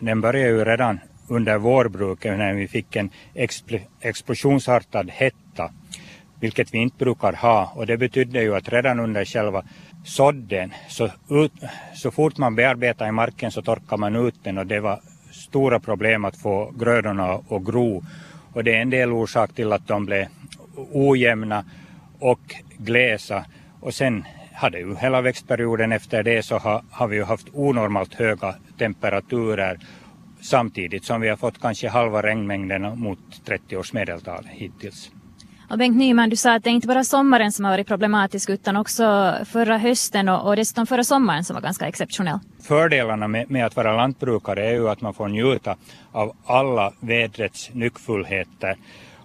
Den började ju redan under vårbruket när vi fick en explosionsartad hetta, vilket vi inte brukar ha. Och det betydde ju att redan under själva sådden, så, ut, så fort man bearbetar i marken så torkar man ut den och det var stora problem att få grödorna att gro. Och det är en del orsak till att de blev ojämna och glesa. Och sen hade ju hela växtperioden efter det så har, har vi ju haft onormalt höga temperaturer samtidigt som vi har fått kanske halva regnmängden mot 30 års medeltal hittills. Och Bengt Nyman, du sa att det inte bara sommaren som har varit problematisk utan också förra hösten och, och dessutom förra sommaren som var ganska exceptionell. Fördelarna med, med att vara lantbrukare är ju att man får njuta av alla vädrets nyckfullheter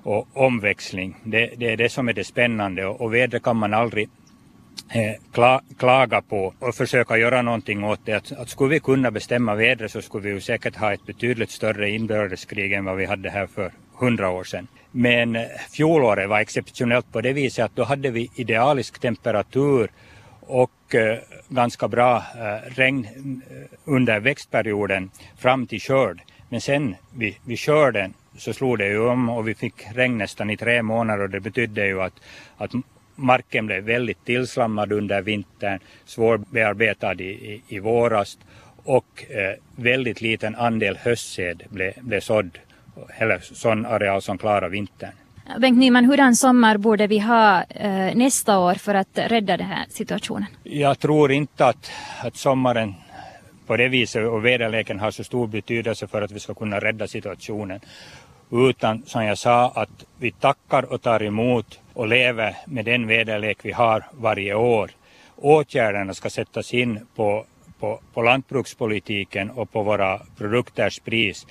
och omväxling. Det, det är det som är det spännande och, och vädret kan man aldrig Eh, klaga på och försöka göra någonting åt det. Att, att skulle vi kunna bestämma vädret så skulle vi ju säkert ha ett betydligt större inbördeskrig än vad vi hade här för hundra år sedan. Men eh, fjolåret var exceptionellt på det viset att då hade vi idealisk temperatur och eh, ganska bra eh, regn eh, under växtperioden fram till skörd. Men sen vid, vid skörden så slog det ju om och vi fick regn nästan i tre månader och det betydde ju att, att marken blev väldigt tillslammad under vintern, svårbearbetad i, i, våras och eh, väldigt liten andel höstsäd blev, blev sådd, eller sån areal som klarar vintern. Bengt Nyman, hurdan sommar borde vi ha eh, nästa år för att rädda den här situationen? Jag tror inte att, att sommaren på det viset och väderleken har så stor betydelse för att vi ska kunna rädda situationen. Utan som jag sa att vi tackar och tar emot och lever med den väderlek vi har varje år. Åtgärderna ska sättas in på, på, på lantbrukspolitiken och på våra produkters pris.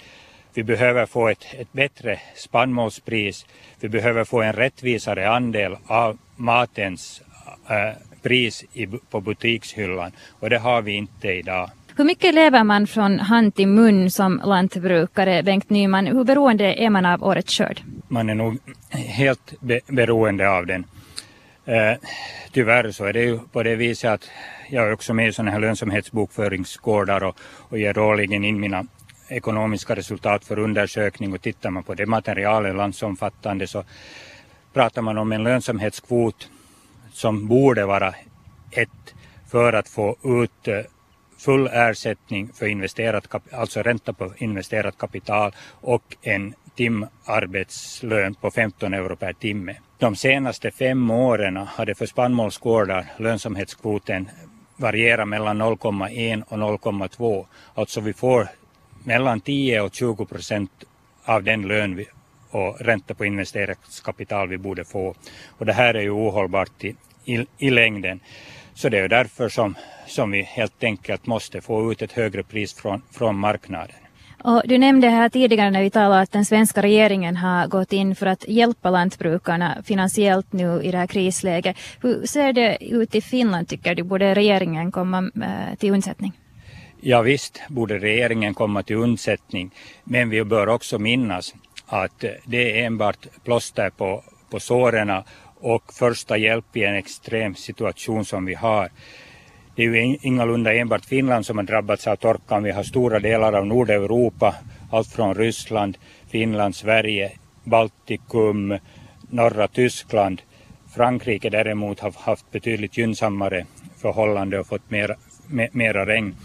Vi behöver få ett, ett bättre spannmålspris. Vi behöver få en rättvisare andel av matens äh, pris i, på butikshyllan och det har vi inte idag. Hur mycket lever man från hand till mun som lantbrukare, Bengt Nyman? Hur beroende är man av årets skörd? Man är nog helt be beroende av den. Eh, tyvärr så är det ju på det viset att jag är också med i sådana här lönsamhetsbokföringsgårdar och, och ger årligen in mina ekonomiska resultat för undersökning och tittar man på det materialet landsomfattande så pratar man om en lönsamhetskvot som borde vara ett för att få ut eh, full ersättning för investerat, alltså ränta på investerat kapital och en timarbetslön på 15 euro per timme. De senaste fem åren hade för spannmålsgårdar lönsamhetskvoten varierat mellan 0,1 och 0,2. Alltså vi får mellan 10 och 20 procent av den lön vi, och ränta på investerat kapital vi borde få. Och det här är ju ohållbart i, i, i längden. Så det är därför som, som vi helt enkelt måste få ut ett högre pris från, från marknaden. Och du nämnde här tidigare när vi talade att den svenska regeringen har gått in för att hjälpa lantbrukarna finansiellt nu i det här krisläget. Hur ser det ut i Finland tycker du? Borde regeringen komma eh, till undsättning? Ja visst borde regeringen komma till undsättning men vi bör också minnas att det är enbart plåster på, på såren och första hjälp i en extrem situation som vi har. Det är ju ingalunda enbart Finland som har drabbats av torkan. Vi har stora delar av Nordeuropa, allt från Ryssland, Finland, Sverige, Baltikum, norra Tyskland. Frankrike däremot har haft betydligt gynnsammare förhållande och fått mera, mera regn.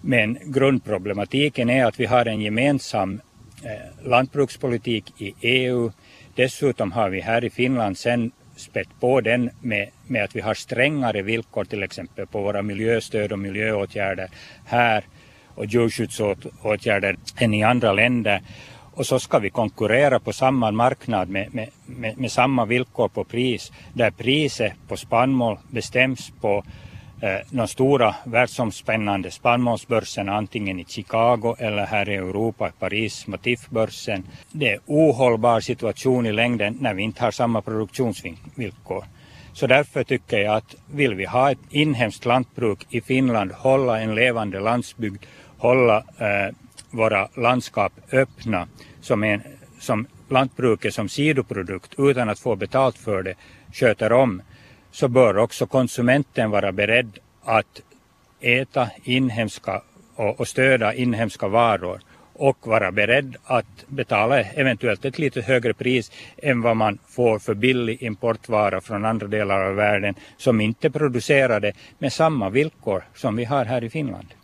Men grundproblematiken är att vi har en gemensam eh, lantbrukspolitik i EU. Dessutom har vi här i Finland sedan spett på den med, med att vi har strängare villkor till exempel på våra miljöstöd och miljöåtgärder här och djurskyddsåtgärder än i andra länder. Och så ska vi konkurrera på samma marknad med, med, med, med samma villkor på pris där priset på spannmål bestäms på Eh, de stora världsomspännande spannmålsbörserna antingen i Chicago eller här i Europa, i Paris, Matif-börsen. Det är ohållbar situation i längden när vi inte har samma produktionsvillkor. Så därför tycker jag att vill vi ha ett inhemskt lantbruk i Finland, hålla en levande landsbygd, hålla eh, våra landskap öppna som, en, som lantbruket som sidoprodukt utan att få betalt för det sköter om så bör också konsumenten vara beredd att äta inhemska och, och stödja inhemska varor och vara beredd att betala eventuellt ett lite högre pris än vad man får för billig importvara från andra delar av världen som inte producerade med samma villkor som vi har här i Finland.